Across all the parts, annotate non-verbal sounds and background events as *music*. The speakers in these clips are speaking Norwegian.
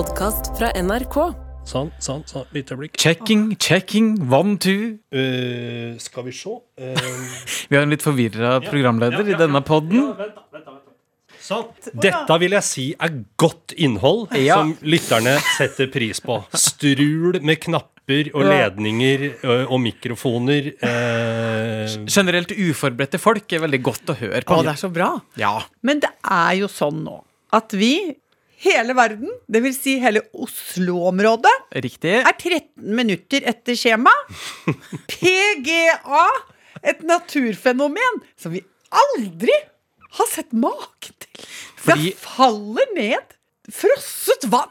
podkast fra NRK. Sånn, sånn, sånn. Litt øyeblikk. Checking, checking, one, two. Uh, skal vi se uh, *laughs* Vi har en litt forvirra programleder i denne podden. Sånn. Dette vil jeg si er godt innhold *laughs* Ja. som lytterne setter pris på. Strul med knapper og ledninger ø, og mikrofoner. Eh, Generelt uforberedte folk er veldig godt å høre på. Å, det er så bra. Ja. Men det er jo sånn nå at vi, hele verden, det vil si hele Oslo-området, Riktig. er 13 minutter etter skjema. *laughs* PGA, et naturfenomen som vi aldri har sett maken til. Fordi- Det faller ned frosset vann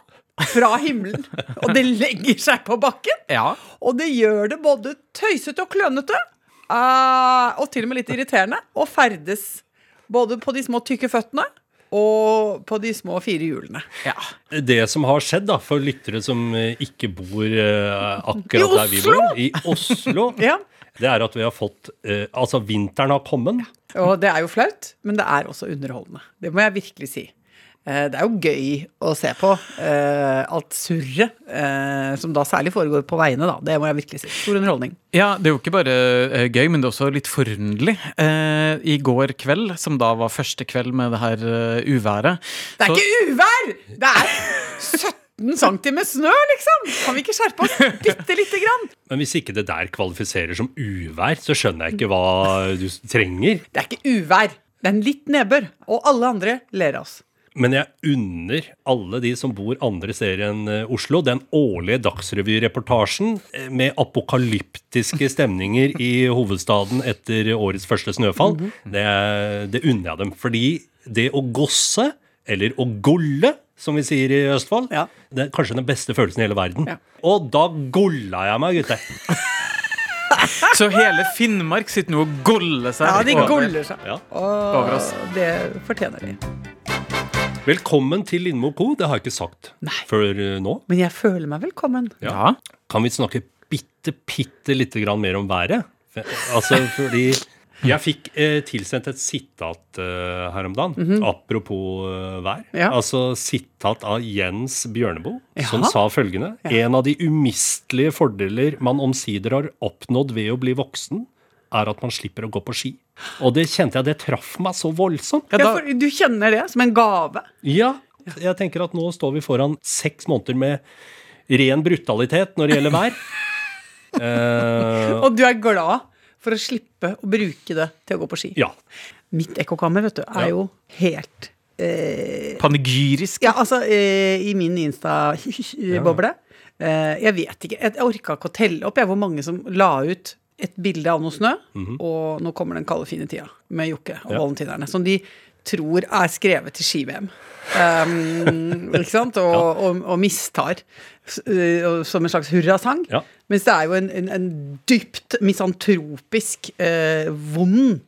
fra himmelen, og det legger seg på bakken. Ja. Og det gjør det både tøysete og klønete, eh, og til og med litt irriterende, å ferdes både på de små tykke føttene og på de små fire hjulene. ja. det som har skjedd, da, for lyttere som eh, ikke bor eh, akkurat der vi bor, i Oslo, *laughs* Ja. det er at vi har fått eh, Altså, vinteren har kommet. Og det er jo flaut, men det er også underholdende. Det må jeg virkelig si. Eh, Det er jo gøy å se på eh, alt surret, eh, som da særlig foregår på veiene, da. Det må jeg virkelig si. Stor underholdning. Ja, det er jo ikke bare gøy, men det er også litt forunderlig. Eh, I går kveld, som da var første kveld med det her uværet Det er så- ikke uvær! Det er 17 cm snø, liksom! Kan vi ikke skjerpe oss bitte lite grann? Men hvis ikke det der kvalifiserer som uvær, så skjønner jeg ikke hva du trenger. Det er ikke uvær. Det er en litt nedbør. Og alle andre ler av oss. Men jeg unner alle de som bor andre steder enn eh, Oslo, den årlige Dagsrevy-reportasjen eh, med apokalyptiske stemninger i hovedstaden etter årets første snøfall. det, det unner jeg dem. Fordi det å gosse, eller å golle, som vi sier i Østfold, Ja. det er kanskje den beste følelsen i hele verden. Ja. Og da golla jeg meg, gutter. *laughs* Så hele Finnmark sitter nå og goller seg. Ja, de goller seg. Ja. Og det fortjener de. Velkommen til Lindmo Co. Det har jeg ikke sagt Nei. før eh, nå. Men jeg føler meg velkommen. Ja. Kan vi snakke bitte, bitte lite grann mer om været? Altså, fordi jeg fikk eh, tilsendt et sitat eh, her om dagen, apropos eh, vær. Ja. Altså sitat av Jens Bjørneboe, som sa følgende En av de umistelige fordeler man omsider har oppnådd ved å bli voksen, er at man slipper å gå på ski. Og det kjente jeg, det traff meg så voldsomt. Ja, Ja, da, for du kjenner det som en gave. Ja, jeg tenker at nå står vi foran seks måneder med ren brutalitet når det gjelder vær. uh, *laughs* Og du er glad for å slippe å bruke det til å gå på ski. ja. Mitt ekkokammer, vet du, er Ja. jo helt eh, panegyrisk. Ja, altså, eh, i min Insta-boble eh, Jeg vet ikke. Jeg orka ikke å telle opp jeg, hvor mange som la ut et bilde av noe snø, og nå kommer den kalde, fine tida med Jokke og. Ja. valentinerne, som de tror er skrevet til ski-VM. Um, *laughs* ikke sant? Og, og, og mistar s- eh, som en slags hurrasang. Ja. Mens det er jo en, en, en dypt misantropisk, uh, vond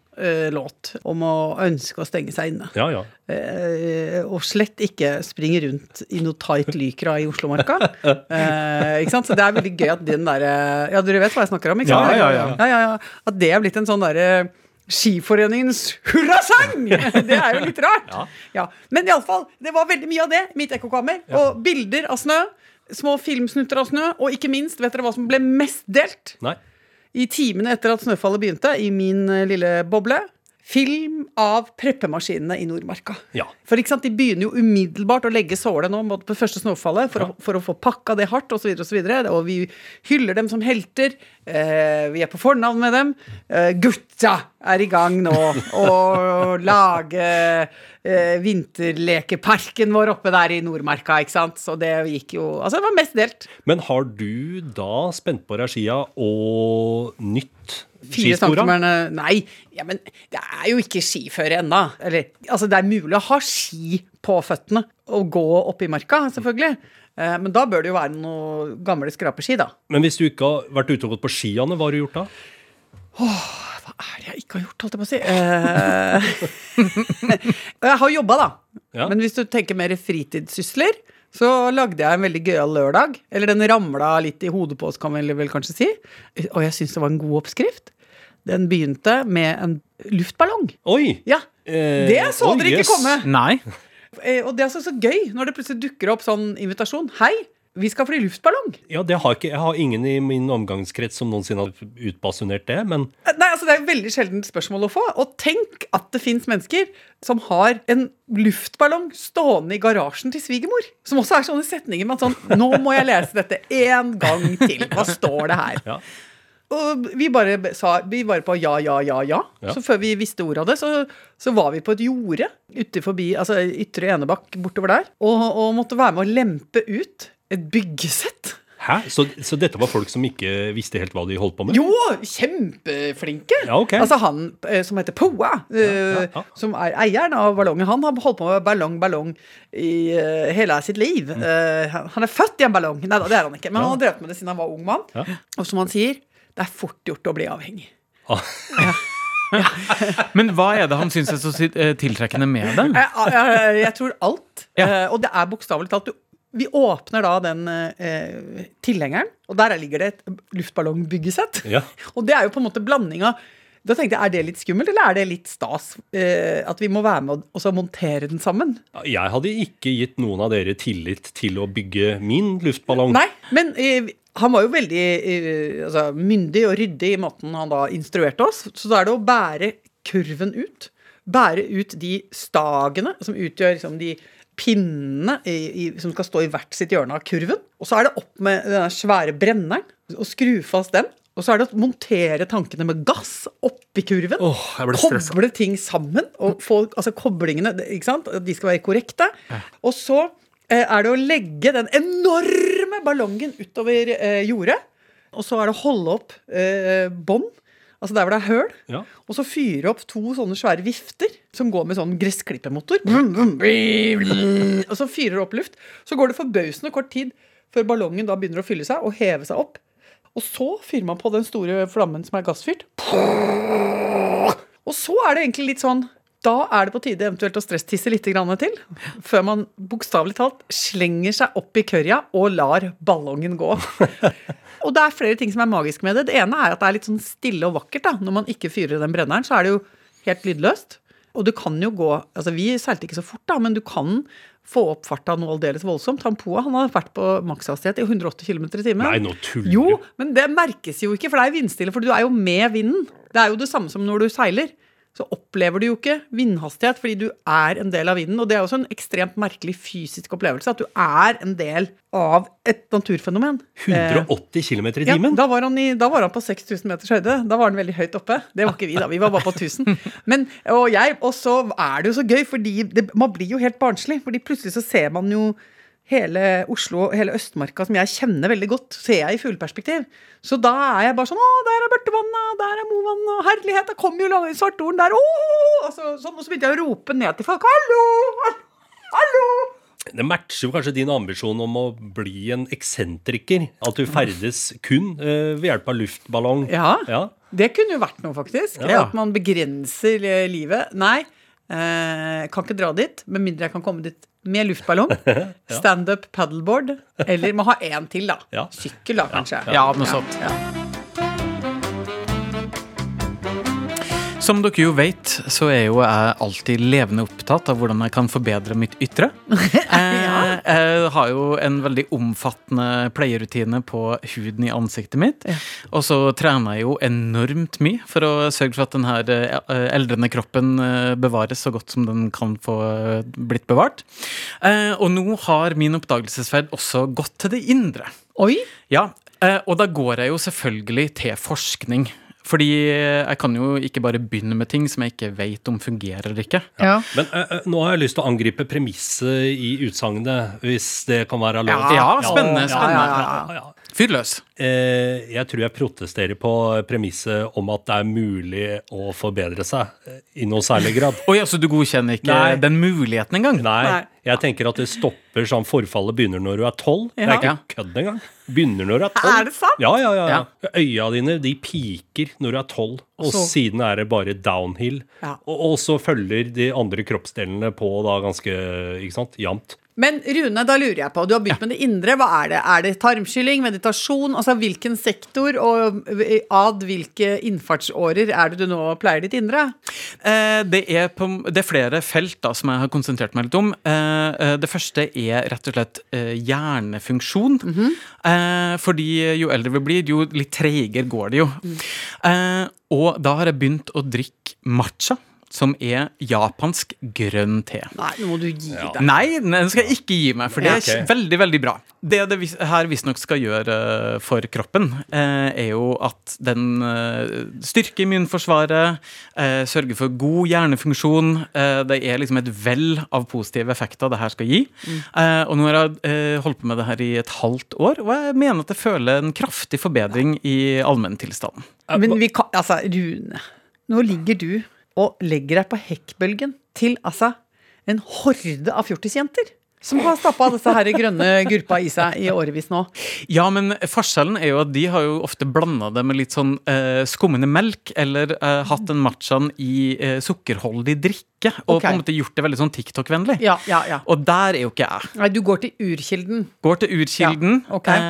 låt om å ønske å stenge seg inne. Ja, ja. Eh, og slett ikke springe rundt i noe tight lykra i Oslomarka. Eh, ikke sant? Så det er veldig gøy at den derre Ja, dere vet hva jeg snakker om? Ikke sant? Ja, ja, ja. ja, ja, ja. At det er blitt en sånn derre Skiforeningens hurrasang! Det er jo litt rart. Ja. Men iallfall, det var veldig mye av det mitt ekkokammer. Og bilder av snø. Små filmsnutter av snø. Og ikke minst, vet dere hva som ble mest delt Nei. I timene etter at snøfallet begynte, i min eh, lille boble? Film av preppemaskinene i Nordmarka. Ja. For ikke sant, De begynner jo umiddelbart å legge sålet nå mot det første snøfallet for, å, for å få pakka det hardt osv. Og, så videre, og, så og vi hyller dem som helter. Eh, vi er på fornavn med dem. Eh, gutta er i gang nå å *laughs* lage eh, vinterlekeparken vår oppe der i Nordmarka. ikke sant? Så det gikk jo Altså, det var mest delt. Men har du da spent på regia og nytt Fire skisporene? Nei, ja, men det er jo ikke skiføre ennå. Eller, altså, det er mulig å ha ski på føttene og gå opp i marka, selvfølgelig. Eh, Men da bør det jo være noen gamle skrapeski, da. Men hvis du ikke har vært ute og gått på ski, Anne, hva har du gjort da? Hva er det jeg ikke har gjort, holdt jeg på å si? Eh, *laughs* jeg har jobba, da. Ja. Men hvis du tenker mer fritidssysler, så lagde jeg en veldig gøyal lørdag. Eller den ramla litt i hodet på oss, kan vi vel kanskje si. Og jeg syns det var en god oppskrift. Den begynte med en luftballong. Oi! Ja, Eh, Det så eh, dere ikke yes. komme! Nei. Eh, Og det er altså så gøy når det plutselig dukker opp sånn invitasjon. Hei, vi skal fly luftballong. Ja, det har ikke, Jeg har ingen i min omgangskrets som noensinne har utbasunert det, men Eh, Nei, altså Det er et veldig sjeldent spørsmål å få. Og tenk at det fins mennesker som har en luftballong stående i garasjen til svigermor. Som også er sånne setninger med at sånn Nå må jeg lese dette en gang til. Hva står det her? ja. Og vi bare sa Vi bare på ja, ja, ja, ja. Ja. Så før vi visste ordet av det, så, så var vi på et jorde ute forbi, altså Ytre Enebakk bortover der, og, og måtte være med å lempe ut et byggesett. Hæ? Så, så dette var folk som ikke visste helt hva de holdt på med? Jo, kjempeflinke! Ja, ok. Altså han eh, som heter Poa, eh, ja, ja. som er eieren av ballongen, han har holdt på med ballong, ballong i uh, hele sitt liv. Mm. han han er født i en ballong. Nei da, det er han ikke. Men han har drevet med det siden han var ung mann. Og som han sier, det er fort gjort å bli avhengig. Ah, *laughs* Men hva er det han syns er så eh, tiltrekkende med det? Jeg, jeg, jeg tror alt. Ja. Eh, og det er bokstavelig talt Vi åpner da den eh, tilhengeren, og der ligger det et luftballongbyggesett. Ja. *laughs* Og det er jo på en måte blandinga Da tenkte jeg, Er det litt skummelt, eller er det litt stas? Eh, at vi må være med og så montere den sammen? Jeg hadde ikke gitt noen av dere tillit til å bygge min luftballong. Nei, men eh, han var jo veldig eh, altså, myndig og ryddig i måten han da instruerte oss. Så da er det å bære kurven ut. Bære ut de stagene som utgjør liksom, de pinnene i, i, som skal stå i hvert sitt hjørne av kurven. Og så er det opp med den svære brenneren og skru fast den. Og så er det å montere tankene med gass oppi kurven. Oh. Koble ting sammen. Og få altså, koblingene ikke sant? De skal være korrekte. Og så eh, er det å legge den enorme ballongen utover eh, jordet. Og så er det å holde opp eh, bånd, altså der hvor det er høl. Ja. Og så fyre opp to sånne svære vifter som går med sånn brum. Og så fyrer det opp luft. Så går det forbausende kort tid før ballongen da begynner å fylle seg og heve seg opp. Og så fyrer man på den store flammen som er gassfyrt. Og så er det egentlig litt sånn Da er det på tide eventuelt å stresstisse litt til. Før man bokstavelig talt slenger seg opp i kørja og lar ballongen gå. Og det er flere ting som er magisk med det. Det ene er at det er litt sånn stille og vakkert. da. Når man ikke fyrer den brenneren, så er det jo helt lydløst. Og du kan jo gå Altså, vi seilte ikke så fort, da, men du kan få opp farta noe aldeles voldsomt. Han Poa han hadde vært på makshastighet i 180 km i timen. Nei, nå tuller Jo, men det merkes jo ikke, for det er vindstille. For du er jo med vinden. Det er jo det samme som når du seiler. Så opplever du jo ikke vindhastighet fordi du er en del av vinden. Og det er også en ekstremt merkelig fysisk opplevelse. At du er en del av et naturfenomen. Eh, 180 km i ja, da var, han i, da var han på 6000 meters høyde. Da var han veldig høyt oppe. Det var ikke vi, da. Vi var bare på 1000. *laughs* Men, og, jeg, og så er det jo så gøy, fordi det, man blir jo helt barnslig. Fordi plutselig så ser man jo hele Oslo, og hele Østmarka, som jeg kjenner veldig godt, ser jeg i fugleperspektiv. Så da er jeg bare sånn Å, der er Børtevannet, der er Movannet, og herlighet, der kommer jo Svartorden der, å! Og så, sånn, og så begynte jeg å rope ned til folk. Hallo! Hallo! Det matcher jo kanskje din ambisjon om å bli en eksentriker. At du ferdes kun uh, ved hjelp av luftballong. Ja. Ja. Det kunne jo vært noe, faktisk. Ja. At man begrenser livet. Nei, eh, kan ikke dra dit med mindre jeg kan komme dit med luftballong. *laughs* Standup paddleboard. Eller må ha én til, da. Ja. Sykkel, da, kanskje. Ja, noe sånt. Som dere jo vet, så er jo jeg alltid levende opptatt av hvordan jeg kan forbedre mitt ytre. *laughs* Jeg, jeg har jo en veldig omfattende pleierutine på huden i ansiktet mitt. Og så trener jeg jo enormt mye for å sørge for at denne eh, eldrende kroppen eh, bevares så godt som den kan få eh, blitt bevart. Eh, Og nå har min oppdagelsesferd også gått til det indre. Oi! Ja, eh, og da går jeg jo selvfølgelig til forskning. Fordi jeg kan jo ikke bare begynne med ting som jeg ikke vet om fungerer eller ikke. Ja. Men eh, nå har jeg lyst til å angripe premisset i utsagnet, hvis det kan være lov. Ja, spennende, Ja, spennende. ja, ja, ja. Fyr løs. Eh, jeg tror jeg protesterer på premisset om at det er mulig å forbedre seg eh, i noe særlig grad. *laughs* Oi, altså du godkjenner ikke Nei. den muligheten engang? Nei, Nei. jeg tenker at det stopper sånn forfallet begynner når du er tolv. Det er ikke kødd engang. Begynner når du er tolv. Er det sant? Ja, ja, ja. ja. Øya dine de piker når du er tolv, og Så- siden er det bare downhill. Ja. Og, og så følger de andre kroppsdelene på da ganske ikke sant, jevnt. Men Rune, da lurer jeg på, du har begynt med det indre. Hva er det? Er det tarmskylling, meditasjon? Altså hvilken sektor og ad hvilke innfartsårer er det du nå pleier ditt indre? Eh, det, er på, det er flere felt da, som jeg har konsentrert meg litt om. Eh, eh det første er rett og slett eh, hjernefunksjon. Mm -hmm. fordi jo eldre vi blir, jo litt treigere går det jo. Mm. og da har jeg begynt å drikke matcha som er japansk grønn te. Nei, nå må du gi deg. Nei, den skal jeg ikke gi meg, for det er okay. veldig, veldig bra. Det det her visstnok skal gjøre eh, for kroppen, eh, er jo at den eh, styrker immunforsvaret, sørger for god hjernefunksjon. Det er liksom et vell av positive effekter det her skal gi. Mm. Og nå har jeg holdt på med det her i et halvt år, og jeg mener at jeg føler en kraftig forbedring i allmenntilstanden. Men vi kan Altså, Rune. Nå ligger du og legger deg på hekkbølgen til altså en horde av fjortisjenter. Som har stappa disse her grønne gurpa i seg i årevis nå. Ja, men forskjellen er jo at de har jo ofte blanda det med litt sånn eh, skummende melk, eller eh, hatt den matchaen i eh, sukkerholdig drikke, og okay. på en måte gjort det veldig sånn TikTok-vennlig. Ja, ja, ja. Og der er jo ikke jeg. Nei, du går til urkilden. Går til urkilden, ja, okay.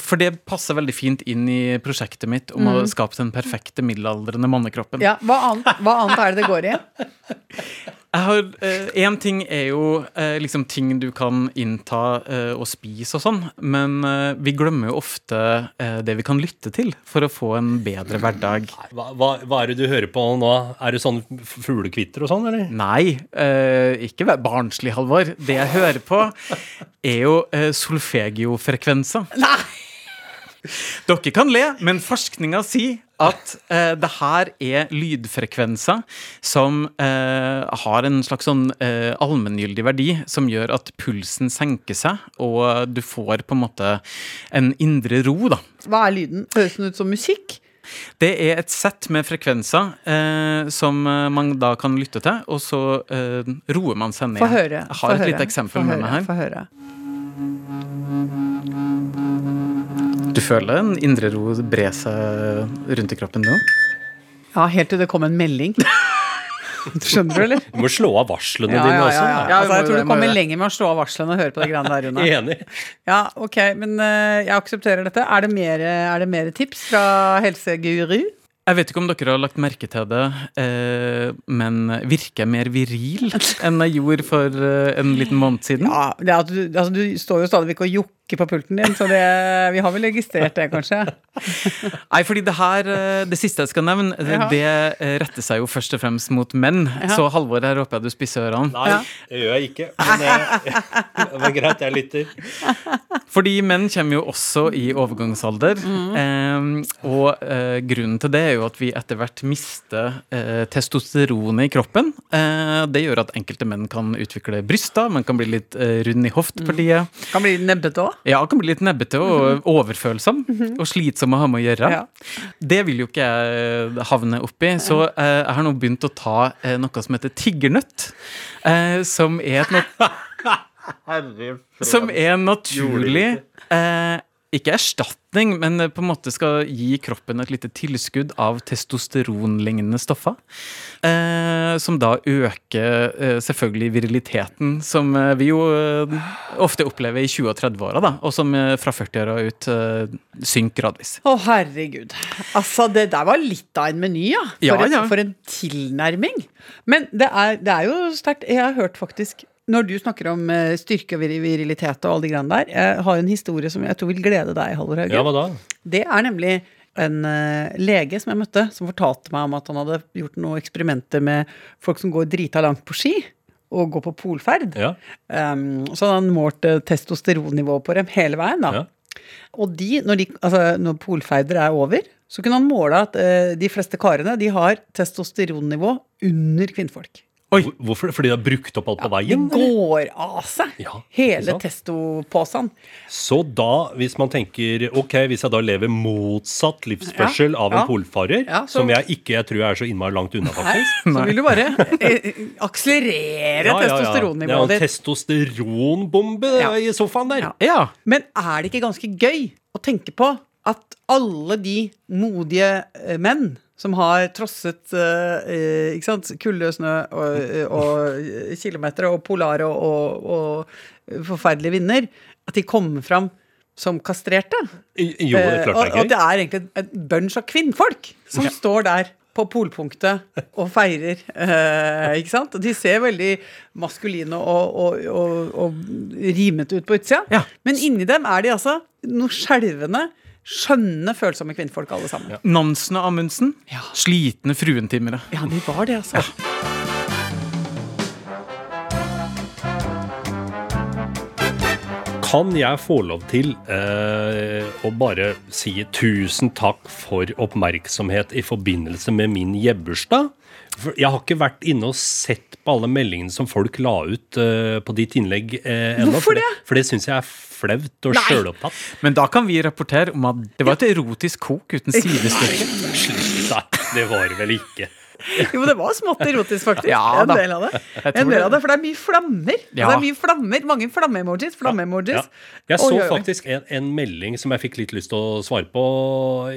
For det passer veldig fint inn i prosjektet mitt om mm. å skape den perfekte middelaldrende mannekroppen. Ja, hva annet, hva annet er det det går i? *laughs* Én eh, ting er jo eh, liksom ting du kan innta eh, og spise og sånn, men eh, vi glemmer jo ofte eh, det vi kan lytte til for å få en bedre hverdag. Hva, hva, hva er det du hører på nå? Er det sånn fuglekvitter og sånn, eller? Nei, eh, ikke vær barnslig, Halvor. Det jeg hører på, er jo solfegiofrekvenser. Nei! Dere kan le, men forskninga sier at eh, det her er lydfrekvenser som eh, har en slags sånn eh, allmenngyldig verdi som gjør at pulsen senker seg, og du får på en måte en indre ro, da. Hva er lyden? Høres den ut som musikk? Det er et sett med frekvenser eh, som eh, man da kan lytte til, og så eh, roer man seg ned. Få høre. Jeg har et lite eksempel med meg her. Få høre. Du føler en indre ro bre seg rundt i kroppen nå? Ja, helt til det kom en melding. *laughs* Skjønner du, eller? Du må slå av varslene ja, dine ja, også. Ja, ja. Altså, jeg tror du kommer lenger med å slå av varslene og høre på det greiene der, Rune. Enig. Ja, ok, men uh, jeg aksepterer dette. Er det mer, er det mer tips fra helseguru? Jeg vet ikke om dere har lagt merke til det, eh, men virker jeg mer viril *laughs* enn jeg gjorde for eh, en liten måned siden? Ja, du, altså, du står jo stadig vekk og jokker ikke på pulten din, så det, vi har vel registrert det, kanskje? Nei, fordi det her, eh, det siste jeg skal nevne, det, det eh, retter seg jo først og fremst mot menn. Ja. Så Halvor, her håper jeg du spisser ørene. Nei, det gjør jeg ikke. Men eh, det var greit, jeg lytter. Fordi menn kommer jo også i overgangsalder. Mm. Og grunnen til det er jo at vi etter hvert mister eh, testosteronet i kroppen. det gjør at enkelte menn kan utvikle bryster, man kan bli litt rund i hoftpartiet. Mm. Kan bli nebbete òg? Ja, kan bli litt nebbete og overfølsom. Og slitsom å ha med å gjøre. Ja. Det vil jo ikke jeg havne oppi, så eh, jeg har nå begynt å ta eh, noe som heter tiggernøtt. Eh, som er et *laughs* Som er naturlig eh, ikke erstatning, men på en måte skal gi kroppen et lite tilskudd av testosteronlignende stoffer. Eh, som da øker eh, selvfølgelig viriliteten, som eh, vi jo eh, ofte opplever i 20- og 30-åra, og som eh, fra 40-åra ut eh, synker gradvis. Å, herregud. Altså, det der var litt av en meny, ja. For, ja, ja. For en tilnærming. Men det er, det er jo sterkt. Jeg har hørt faktisk når du snakker om uh, styrke og virilitet og alle de greiene der, jeg har en historie som jeg tror vil glede deg, Halvor Hauge. Ja, hva da? Det er nemlig en uh, lege som jeg møtte, som fortalte meg om at han hadde gjort noen eksperimenter med folk som går drita langt på ski. Og går på polferd. Ja. Um, så hadde han målt uh, testosteronnivået på dem hele veien. da. Ja. Og de, når, de, altså, når polferder er over, så kunne han måle at de fleste karene de har testosteronnivå under kvinnfolk. Oi. Hvorfor? Fordi de har brukt opp alt på veien? Det går av seg, ja, hele testoposen. Så da, hvis man tenker ok, hvis jeg da lever motsatt livsførsel ja, av en ja, polfarer, så, som jeg ikke jeg tror er så innmari langt unna, faktisk Nei. Så vil du bare *laughs* eh, akselerere testosteronnivået ditt. Det er en testosteronbombe i sofaen der. Men er det ikke ganske gøy å tenke på at alle de modige eh, menn som har trosset uh, ikke sant, kulde, snø og, og kilometer og polare og, og, forferdelige vinder, at de kommer fram som kastrerte. Jo, det er klart klart er gøy. og og det er egentlig en bunch av kvinnfolk som står der på polpunktet og feirer. eh, ikke sant? De ser veldig maskuline og, og, og, og rimete ut på utsida. Ja. Men inni dem er de altså noe skjelvende, skjønne, følsomme kvinnfolk alle sammen. Ja, Nansen og Amundsen. Ja. Slitne fruentimere. de var det, altså. Kan jeg få lov til eh, å bare si tusen takk for oppmerksomhet i forbindelse med min jebbursdag? For jeg har ikke vært inne og sett på alle meldingene som folk la ut uh, på ditt innlegg uh, ennå. Hvorfor for det? For det syns jeg er flaut og sjølopptatt. Men da kan vi rapportere om at det var et erotisk kok uten sidestykke. *laughs* Slutt, da. Det var det vel ikke. Jo, det var smått erotisk, faktisk. Ja, en del av det. En del av det, For det er mye flammer. Ja. Det er mye flammer, Mange flamme-emojis. Flamme ja, Ja. Jeg så Oi, oi, oi. faktisk en, en melding som jeg fikk litt lyst til å svare på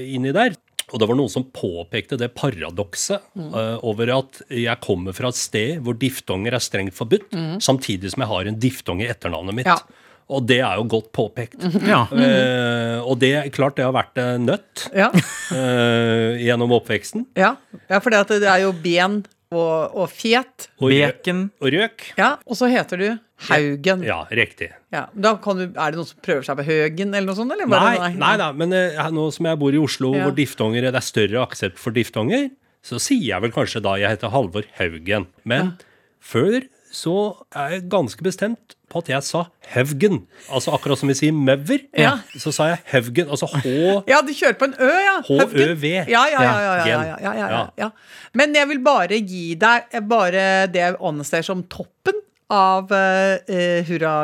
inni der. Og det var noen som påpekte det paradokset Mm. uh, over at jeg kommer fra et sted hvor diftonger er strengt forbudt, samtidig som jeg har en diftong i etternavnet mitt. Mm. Ja. Og det er jo godt påpekt. *laughs* Ja. Uh, og det er klart det har vært nødt Ja. uh, *laughs* gjennom oppveksten. Ja, ja for det er jo ben og, og fet. Og, Bacon. og røk. Ja, Og så heter du Haugen. Ja. Ja, riktig. da kan du, Er det noen som prøver seg på Høgen, eller noe sånt? Eller? Nei, nei, nei da, men uh, nå som jeg bor i Oslo, Ja. hvor diftonger, det er større aksept for diftonger, så sier jeg vel kanskje da jeg heter Halvor Haugen. Men før så er jeg ganske bestemt på at jeg sa Haugen. Altså akkurat som vi sier mauer, Ja. så sa jeg Haugen. Altså H *laughs* Ja, du kjører på en Ø, ja. H-Ø-V. ja, ja. ja, ja, ja, ja, ja, ja, Ja. ja. Men jeg vil bare gi deg bare det jeg anser som toppen av uh, hurra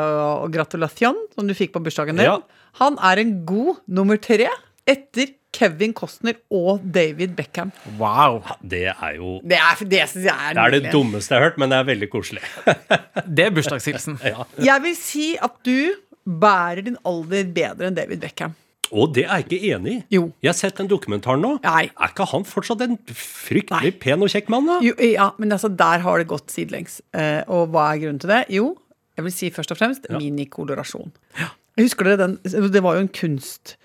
og gratulasjon som du fikk på bursdagen din. Ja. Han er en god nummer tre etter Kevin Costner og David Beckham. Wow. Det er jo Det, er, det jeg er Det er det dummeste jeg har hørt, men det er veldig koselig. *laughs* Det er bursdagshilsen. ja. Jeg vil si at du bærer din alder bedre enn David Beckham. Og det er jeg ikke enig i. Jo. Jeg har sett den dokumentaren nå. Nei. Er ikke han fortsatt en fryktelig pen og kjekk mann, da? Jo, ja, men altså, der har det gått sidelengs. Eh, og hva er grunnen til det? Jo, jeg vil si først og fremst minikolorasjon. Jeg husker dere den Det var jo en kunst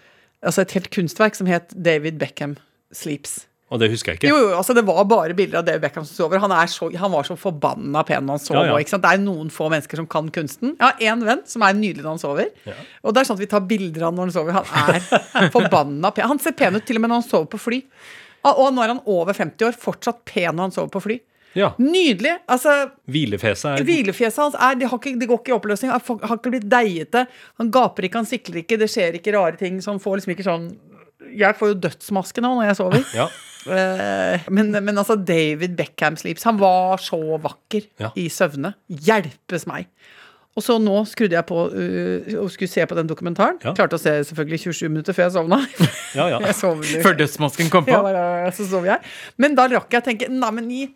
Altså et helt kunstverk som het David Beckham Sleeps. Og det husker jeg ikke. Jo, jo, altså Det var bare bilder av David Beckham som sover. Han, er så, han var så forbanna pen når han sov. Ja, ja. og, Ikke sant? Det er noen få mennesker som kan kunsten. Jeg har én venn som er nydelig når han sover. Og det er sånn at vi tar bilder av når han sover. Han er *laughs* forbanna pen. Han ser pen ut til og med når han sover på fly. Og og nå er han over 50 år, fortsatt pen når han sover på fly. Ja. Nydelig! Altså, Hvilefjeset er Hvilefjeset hans er, det, har ikke, det går ikke i oppløsning. Har ikke blitt deigete. Han gaper ikke, han sikler ikke, det skjer ikke rare ting. Så han får liksom ikke sånn Jeg får jo dødsmaske nå når jeg sover. Ja. Eh, men, men altså, David Beckham Sleeps, han var så vakker Ja. i søvne. Hjelpes meg. Og så nå skrudde jeg på uh, og skulle se på den dokumentaren. Ja. Klarte å se selvfølgelig 27 minutter før jeg sovna. Ja, ja. *laughs* Jeg sov Før dødsmasken kom på. Ja, så sov jeg. Men da rakk jeg å tenke Nei, men i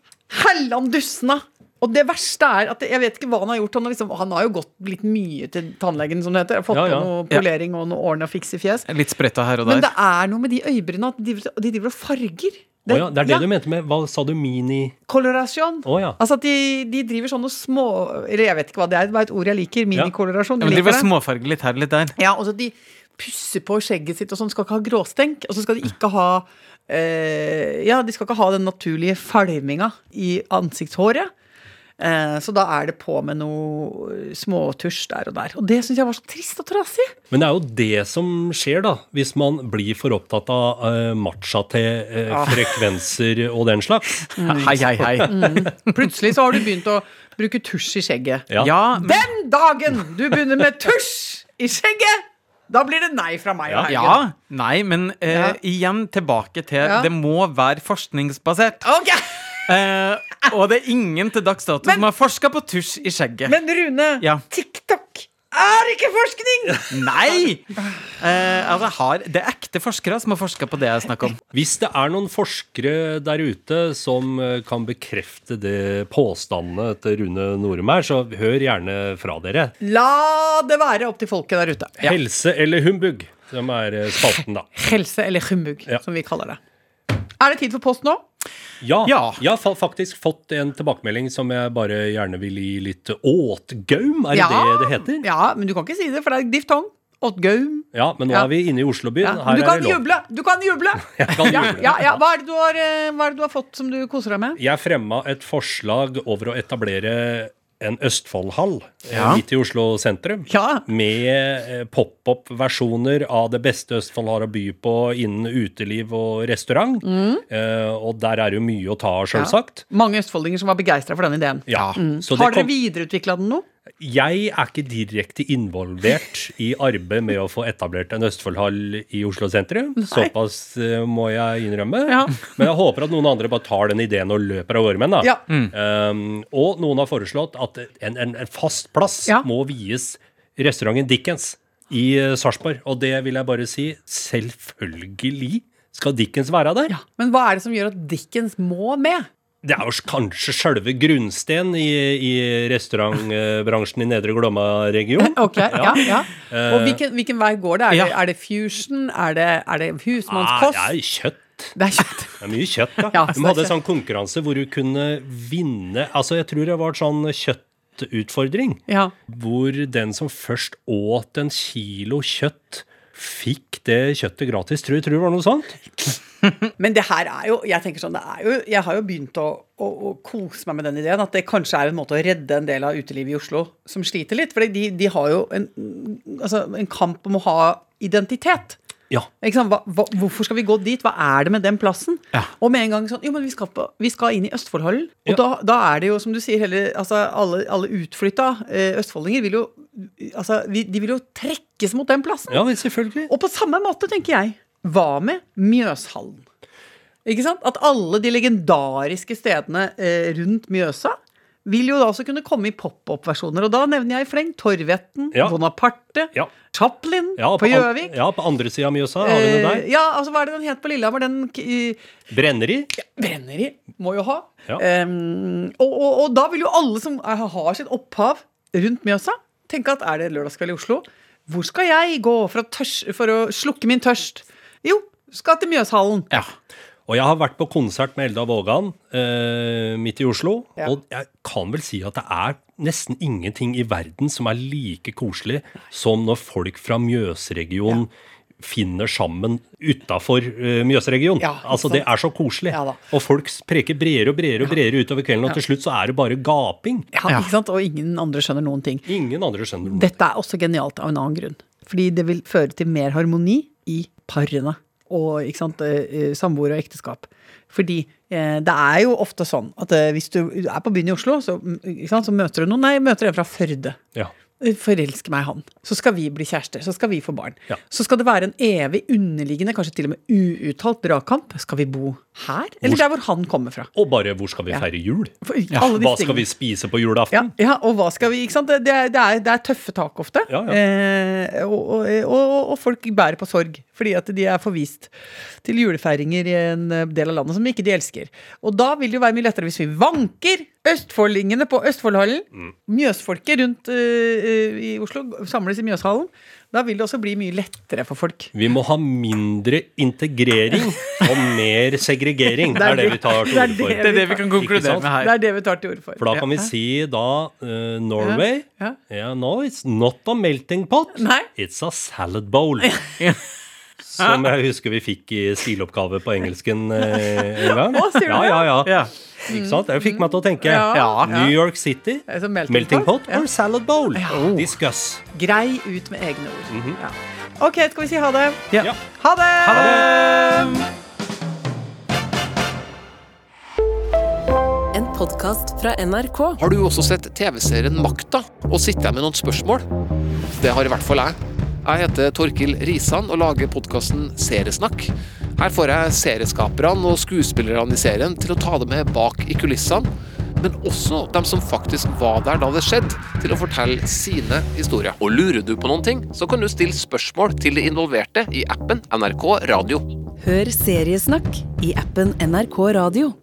hellan dussena! Og det verste er at jeg vet ikke hva han har gjort. Han har, liksom, han har jo gått litt mye til tannlegen, som det heter. Fått Ja, ja. på noe polering og noe ordne og fikse i fjes. Litt spretta her og der. Men det er noe med de øyebrynene at de, de driver og farger. Å ja, det er det du mente med Hva sa du? Mini Kolorasjon. Oh ja. Altså at de, de driver sånne små Eller jeg vet ikke hva det er, det er et ord jeg liker. Minikolorasjon. Ja, men de driver småfarger småfarge litt her, litt der. Ja, og så de pusser på skjegget sitt og sånn. Skal ikke ha gråstenk. Og så skal de ikke ha eh, Ja, de skal ikke ha den naturlige falminga i ansiktshåret. Eh, så da er det på med noe småtusj der og der. Og det syns jeg var så trist og trasig. Men det er jo det som skjer, da, hvis man blir for opptatt av uh, matcha til eh, frekvenser og den slags. *laughs* Hei, hei, hei. Plutselig så har du begynt å bruke tusj i skjegget. Ja. Ja, men, Den dagen du begynner med tusj i skjegget, da blir det nei fra meg og Haugen. ja, nei, men eh, igjen tilbake til. Det må være forskningsbasert. Ok, Eh, og det er ingen til dags dato som har forska på tusj i skjegget. Men Rune, Ja. Er ikke forskning! *laughs* Nei! Eh, altså, har, det er ekte forskere som har forska på det jeg snakker om. Hvis det er noen forskere der ute som eh, kan bekrefte det påstandene til Rune Norum her, så hør gjerne fra dere. La det være opp til folket der ute. Helse eller humbug, som er eh, spalten, da. Helse eller humbug, Ja. som vi kaller det. Er det tid for post nå? Ja, Ja. jeg har faktisk fått en tilbakemelding som jeg bare gjerne vil gi litt åtgaum. Er det Ja. det det heter? Ja, men du kan ikke si det, for det er diftong. Åtgaum. Ja, men nå Ja. er vi inne i Oslo Ja. Her Du kan juble! Du kan juble! *laughs* Kan juble. ja, ja. Hva, er det du har, eh, hva er det du har fått som du koser deg med? Jeg fremma et forslag over å etablere en Østfoldhall Ja. midt i Oslo sentrum. Ja. Med eh, pop-opp-versjoner av det beste Østfold har å by på innen uteliv og restaurant. Eh, og der er det jo mye å ta av, sjølsagt. Mange østfoldinger som var begeistra for den ideen. Ja. Så Mm. Har det dere kom, videreutvikla den nå? Jeg er ikke direkte involvert i arbeidet med å få etablert en Østfoldhall i Oslo sentrum. Såpass eh, må jeg innrømme. Ja. Men jeg håper at noen andre bare tar den ideen og løper av gårde med den. Ja. Um, og noen har foreslått at en, en, en fast plass Ja. må vies restauranten Dickens i uh, Sarpsborg. Og det vil jeg bare si, selvfølgelig skal Dickens være der. Men hva er det som gjør at Dickens må med? Det er jo kanskje sjølve grunnsten i, i restaurantbransjen i Nedre Glomma-regionen. *laughs* Ok, ja, ja. ja. Og hvilken, hvilken vei går det? Er, det? er det fusion? Er det, er det Ah, husmannskost? det er kjøtt. Det er kjøtt. Det er mye kjøtt, da. *laughs* Ja, De hadde en sånn konkurranse hvor du kunne vinne Altså, jeg tror det var sånn kjøttutfordring. Ja. Hvor den som først åt en kilo kjøtt, fikk det kjøttet gratis. Tror du tror det var noe sånt. Men det her er jo Jeg tenker sånn, det er jo, jeg har jo begynt å, å, å kose meg med den ideen. At det kanskje er en måte å redde en del av utelivet i Oslo som sliter litt. For de, de har jo en, altså, en kamp om å ha identitet. Ja. Hva, hva, hvorfor skal vi gå dit? Hva er det med den plassen? Ja. Og med en gang sånn Jo, men vi skal, på, vi skal inn i Østfoldhallen. Og Ja. da, da er det jo, som du sier, heller, altså, alle, alle utflytta eh, østfoldinger vil jo Altså, vi, de vil jo trekkes mot den plassen. ja, selvfølgelig. Og på samme måte, tenker jeg, hva med Mjøshallen? Ikke sant? At alle de legendariske stedene eh, rundt Mjøsa vil jo da også kunne komme i pop-opp-versjoner. Og da nevner jeg i fleng Torvetten, Ja. Bonaparte, Ja. Chaplin Ja, på Gjøvik. Ja, på andre sida av Mjøsa har vi det Eh, der. ja, altså hva er det den het på Lillehammer? Den eh, Brenneri. Brenneri må jo ha. Ja. Em, og, og, og da vil jo alle som er, har sitt opphav rundt Mjøsa, tenke at er det lørdagskveld i Oslo? Hvor skal jeg gå for å, tørs, for å slukke min tørst? Jo, skal til Mjøshallen. Ja. Og jeg har vært på konsert med Elda Vågan eh, midt i Oslo. Ja. Og jeg kan vel si at det er nesten ingenting i verden som er like koselig som når folk fra Mjøsregionen finner sammen utafor eh, Mjøsregionen. Ja, altså, det er så koselig. Ja og folk preker bredere og bredere og bredere utover kvelden, og til slutt så er det bare gaping. Ja, Ja. ikke sant? Og ingen andre skjønner noen ting. Ingen andre skjønner noe. Dette er også genialt av en annen grunn. Fordi det vil føre til mer harmoni i parene. Og ikke sant, eh, eh, og ekteskap. Fordi eh, det er jo ofte sånn at eh, hvis du er på byen i Oslo, så, mm, sant, så møter du noen Nei, møter en fra Førde. Ja. Forelsker meg i han. Så skal vi bli kjærester. Så skal vi få barn. Ja. Så skal det være en evig underliggende, kanskje til og med uuttalt dragkamp. Skal vi bo her, eller der hvor han kommer fra? Og bare hvor skal vi feire jul? For, alle Hva skal vi spise på julaften? ja, og hva skal vi Ikke sant? Det, det, er, det, er, det er tøffe tak ofte. Ja, ja. Eh, og, og, og, og folk bærer på sorg fordi at de er forvist til julefeiringer i en del av landet som ikke de elsker. Og da vil det jo være mye lettere hvis vi vanker østfoldingene på Østfoldhallen. Mm. Mjøsfolket rundt eh, i Oslo samles i Mjøshallen. Da vil det også bli mye lettere for folk. Vi må ha mindre integrering og mer segregering. *laughs* Det er det vi tar til Det er orde for. det. Er det vi kan konkludere med med Det her. er det vi tar til orde for. For da kan vi si da uh, Norway Ja, yeah, No, it's not a melting pot. Nei. It's a salad bowl. *laughs* Som jeg husker vi fikk i stiloppgave på engelsken eh, en gang. Ja, ja, ja. Ja. Ikke sant? Det fikk meg til å tenke. Ja. New York City, melting melting pot. pot or salad bowl? Ja. Discuss. Grei ut med egne ord. ja. Ok, skal vi si ha det? Ja. Ja. Ha det! Ha det! En podkast fra NRK. Har du også sett TV-serien Makta og sitter jeg med noen spørsmål? Det har i hvert fall jeg. Jeg heter Torkil Risan og lager podkasten Seriesnakk. Her får jeg serieskaperne og skuespillerne i serien til å ta det med bak i kulissene, men også dem som faktisk var der da det skjedde, til å fortelle sine historier. Og lurer du på noen ting, så kan du stille spørsmål til de involverte i appen NRK Radio. Hør Seriesnakk i appen NRK Radio.